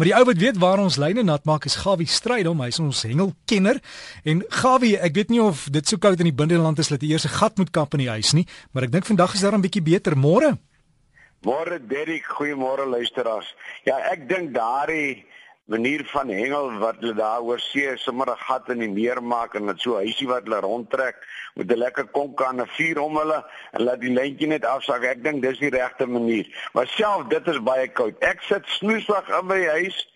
Maar die ou wat weet waar ons lyne nat maak is Gawie Strydom, hy's ons hengelkenner. En Gawie, ek weet nie of dit so koud in die binneland is dat jy eers 'n gat moet kap in die huis nie, maar ek dink vandag is daar 'n bietjie beter môre. Môre Derrick, goeiemôre luisteraars. Ja, ek dink daardie manier van hengel wat hulle daar oor see sommer 'n gat in die meer maak en dit so huisie wat hulle rondtrek met 'n lekker konk aan 'n vuur om hulle en laat die lyntjie net afsak. Ek dink dis die regte manier. Maar self dit is baie koud. Ek sit snoesig in my huis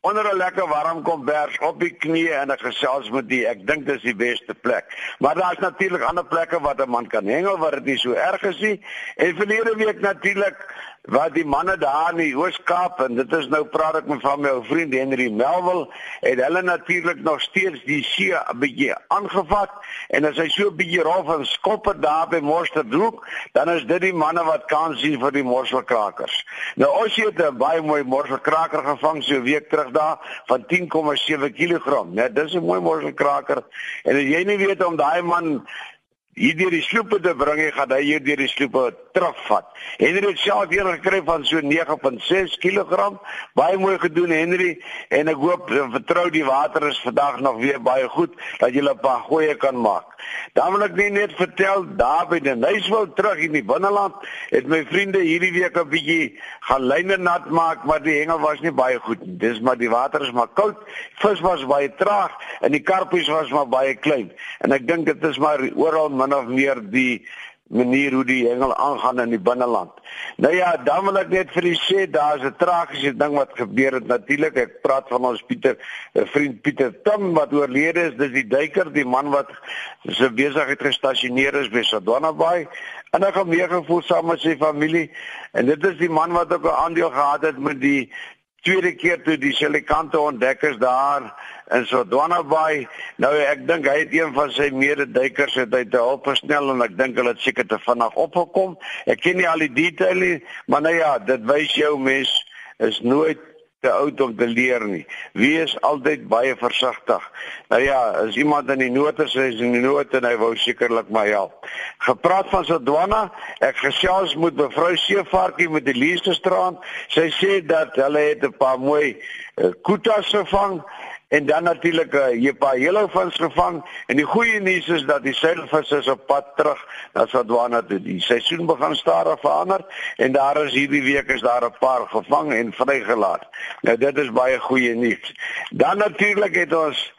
onder 'n lekker warm kombers op die knieë en ek gesels met die ek dink dis die beste plek. Maar daar's natuurlik ander plekke wat 'n man kan hengel waar dit nie so erg is nie. En verlede week natuurlik wat die manne daar in die Oos-Kaap en dit is nou praat ek met van my ou vriend Henry Melville en hulle natuurlik nog steeds die see 'n bietjie aangevat en as hy so 'n bietjie rof en skopper daar by Morsterdhoek dan is dit die manne wat kan sien vir die morselkrakers. Nou ons het 'n baie mooi morselkraker gevang so 'n week terug daar van 10,7 kg. Net dis 'n mooi morselkraker en as jy nie weet om daai man hier deur die sloepe te bring, gaan hy hier deur die sloepe terugvat. Henry het self hier gekry van so 9.6 kg. Baie mooi gedoen Henry en ek hoop en vertrou die water is vandag nog weer baie goed dat jy 'n paar goeie kan maak. Dan wil ek net vertel daar by die Nyswil terug in die binneland het my vriende hierdie week 'n bietjie gaan lyne nat maak, maar die hengel was nie baie goed nie. Dis maar die water is maar koud. Vis was baie traag en die karpies was maar baie klein. En ek dink dit is maar oral min of meer die manier hoe die hengel aangaan in die binneland. Nou ja, dan wil ek net vir u sê daar's 'n tragiese ding wat gebeur het natuurlik. Ek praat van ons Pieter, 'n vriend Pieter Tim wat oorlede is. Dis die duiker, die man wat sy besigheid gestasioneer is by Sodwana Bay. En hy het meegevoer saam met sy familie en dit is die man wat ook 'n aandeel gehad het met die tweede keer toe die Silikante ontdekkers daar in Sodwana Bay. Nou ek dink hy het een van sy mededuikers het uit te hulp gesnel en ek dink hulle het seker te vinnig opgekom. Ek ken nie al die detail nie, maar nou ja, dit wys jou mens is nooit te oud om te leer nie. Wees altyd baie versigtig. Nou ja, as iemand in die nood is, is in die nood en hy wou sekerlik my help. Gepraat van Sodwana, ek gesels met mevrou Seevarkie met die Leesterstraat. Sy sê dat hulle het 'n paar mooi uh, kutas gevang en dan natuurlik uh, eh, paar hele vins gevang en die goeie nuus is dat die seilvisse is op pad terug na Swadwana toe. Die seisoen begin stadig verander en daar is hierdie week is daar 'n paar gevang en vrygelaat. Nou dit is baie goeie nuus. Dan natuurlik het ons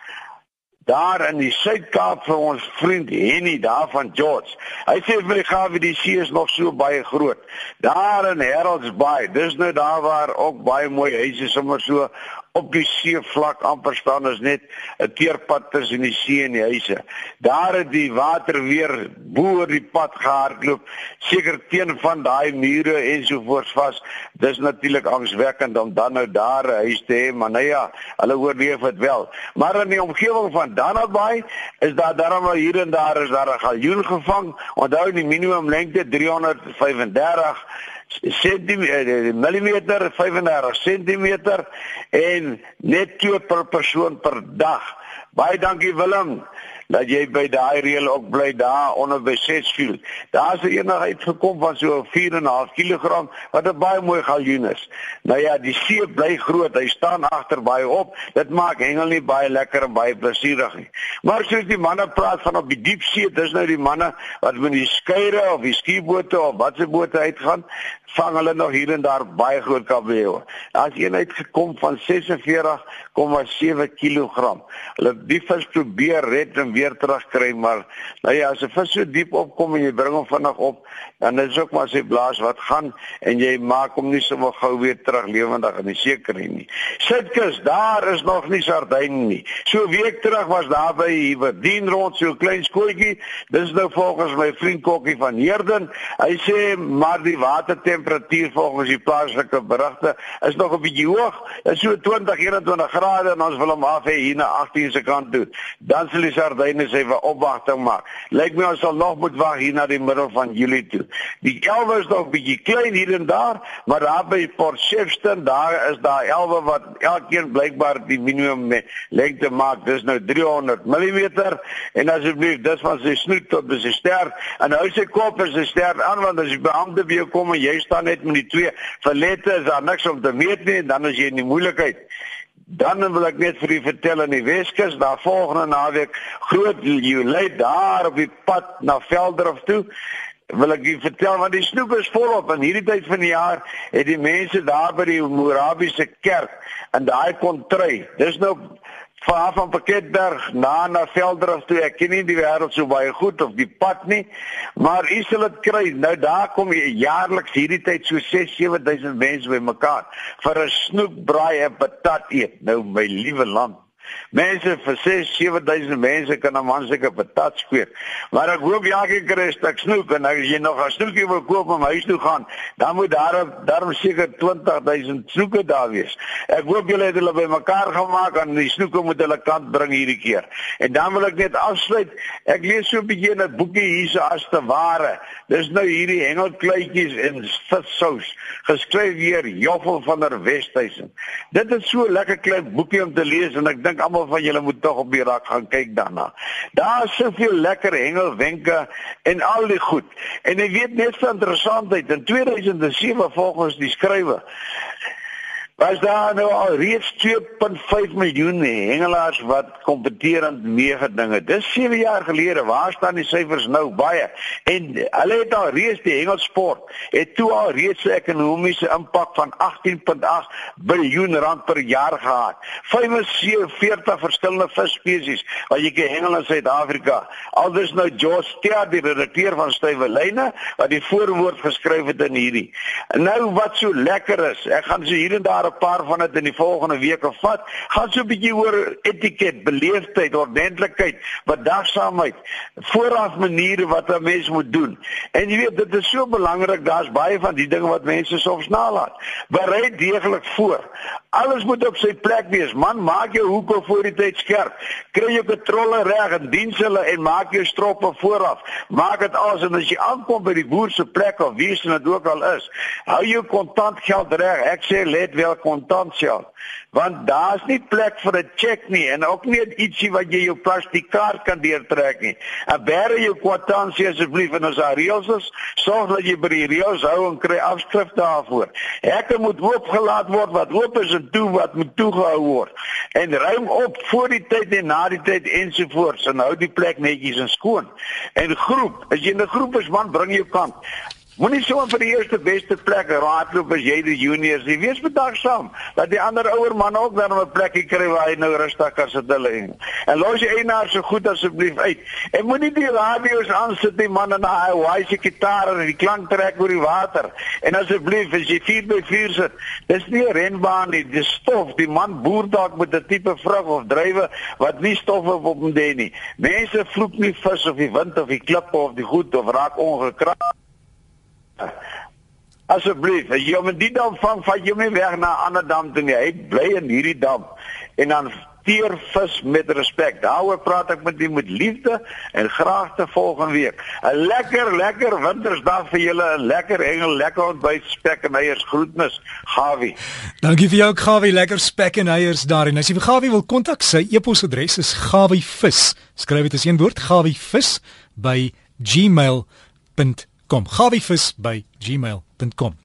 daar in die Suid-Kaap vir ons vriend Henny daar van George. Hy sê vir my gawe die see is nog so baie groot. Daar in Harold's Bay, dis nou daar waar ook baie mooi huise sommer so op die seevlak amper staan is net 'n teerpad tussen die see en die huise. Daar het die water weer bo oor die pad gehardloop, seker teen van daai mure ensovoorts vas. Dis natuurlik angswekkend om dan nou daar 'n huis te hê, maar nou ja, hulle oorleef dit wel. Maar in die omgewing van Danabaai is daar darm hier en daar is daar 'n galjoen gevang. Onthou die minimum lengte 335 sentimeter millimeter 35 cm en net twee per persoon per dag. Baie dankie Willem dat jy by daai reël ook bly daar onder by Sesfield. Daar's 'n eenheid gekom van so 4.5 kg wat 'n baie mooi galjoen is. Nou ja, die see bly groot. Hy staan agter baie op. Dit maak hengel nie baie lekker en baie plesierig nie. Maar soos die manne praat van op die diep see, dis nou die manne wat met die skeyre of die skiebote of watse bote uitgaan, vang hulle nog hier en daar baie groot kabeljou. Daar's eenheid gekom van 46,7 kg. Hulle die vis probeer red en weer terugkry, maar nou ja, as 'n vis so diep opkom en jy bring hom vinnig op, dan is ook maar sy blaas wat gaan en jy maak hom nie sommer gou weer terug lewendig in die seker nie. Sitkus, daar is nog nie sardyn nie. So week terug was daar by Hewerdien rond so 'n klein skootjie. Dis nou volgens my vriend Kokkie van Heerden. Hy sê maar die watertemperatuur volgens die plaaslike berigte is nog 'n bietjie hoog. Dit is so 20, 21 grade en ons wil hom af hê hier na 18 se kant toe. Dan sal die sardyn Sardyne sy vir opwagting maak. Lyk my ons sal nog moet wag hier na die middel van Julie toe. Die elwe is nog bietjie klein hier en daar, maar daar by Port Shepstone, daar is daar elwe wat elkeen blykbaar die minimum lengte maak. Dis nou 300 mm en asseblief, dis van sy snoet tot by sy ster en hou sy kop en sy ster aan want as die beampte weer kom en jy staan net met die twee verlette, is daar niks om te meet nie, dan is jy in die moeilikheid. Dan wil ek net vir u vertel in die Weskus, daar volgende naweek groot Julie daar op die pad na Veldrif toe. Wil ek u vertel want die snoep is volop en hierdie tyd van die jaar het die mense daar by die Morabiese kerk in daai kontry. Dis nou van van Pakketberg na na Veldrif toe. Ek ken nie die wêreld so baie goed of die pad nie, maar u sal dit kry. Nou daar kom jaarliks hierdie tyd so 6 7000 mense bymekaar vir 'n snoekbraai en patat eet. Nou my liewe land Mense vir 6 7000 mense kan 'n man seker patat skweek. Maar ek hoop elke keer is ek snoek en as jy nog 'n snoekie wil koop om huis toe gaan, dan moet daar daarom seker 20000 snoeke daar wees. Ek hoop julle het hulle bymekaar gemaak en die snoeke moet hulle kant bring hierdie keer. En dan wil ek net afsluit. Ek lees so 'n bietjie 'n boekie hierse as te ware. Dis nou hierdie hengelkluitjies en vissous geskryf deur Joffel van der Westhuizen. Dit is so 'n lekker klein boekie om te lees en ek dink almal van julle moet tog op die rak gaan kyk daarna. Daar is soveel lekker hengelwenke en al die goed. En jy weet net so interessantheid in 2007 volgens die skrywe was daar nou al reeds 2.5 miljoen hengelaars wat kompeterend meegedinge. Dis 7 jaar gelede. Waar staan die syfers nou? Baie. En hulle het al reeds die hengelsport het toe al reeds 'n ekonomiese impak van 18.8 biljoen rand per jaar gehad. 45 verskillende visspesies wat jy kan hengel in Suid-Afrika. Aldus nou George Steer, die redakteur van Stywe Lyne, wat die voorwoord geskryf het in hierdie. Nou wat so lekker is, ek gaan so hier en daar 'n paar van dit in die volgende weke vat. Gaan so 'n bietjie oor etiket, beleefdheid, ordentlikheid, bedagsaamheid, vooraf maniere wat 'n mens moet doen. En jy weet, dit is so belangrik, daar's baie van die dinge wat mense soms nalat. Berei deeglik voor. Alles moet op sy plek wees. Man, maak jou hoeke voor die tyd skerp. Kry jou patrolle reg en diens hulle en maak jou stroppe vooraf. Maak dit as en as jy aankom by die boer se plek of wie se dit ook al is, hou jou kontant geld reg. Ek sê let wel kontant geld want daar's nie plek vir 'n cheque nie en ook nie ietsie wat jy jou plastiekaart kan deurtrek nie. En bære jou kwitansie asseblief en as daar reëls is, sorg dat jy by die reëls hou en kry afskrifte daarvoor. Hekke moet oopgelaat word wat oop is en toe wat moet toegehou word. En ruim op voor die tyd en na die tyd ensovoorts en hou die plek netjies en skoon. En groep, as jy 'n groep is man, bring jou kant. Moenie so vir die eerste beste plek raadloop as jy die juniors. Jy wees bedagsaam dat die ander ouer man ook dan 'n plekkie kry waar hy nou rustig kan sit hulle en. En los jy eienaar so goed asseblief uit. En moenie die radio's aansit nie man en hy waai sy gitaar en die klank trek oor die water. En asseblief as jy 4 by 4 sit, dis nie 'n renbaan nie, dis stof. Die man boer dalk met 'n tipe vrug of drywe wat nie stof op hom dien nie. Mense vloek nie vis of die wind of die klippe of die goed of raak ongekrap. Asseblief, as jy in die dam vang, vat jy hom nie weg na 'n ander dam toe nie. Hy bly in hierdie dam. En dan teer vis met respek. Daaroor praat ek met u met liefde en graag te volgende week. 'n Lekker, lekker wintersdag vir julle, 'n lekker hengel, lekker ontbyt, spek en eiers. Groetnis, Gawie. Dankie vir jou Gawie, lekker spek en eiers daar. En as jy vir Gawie wil kontak, sy e-posadres is gawievis. Skryf dit as een woord, gawievis by gmail.com kom. Gawivis by gmail.com.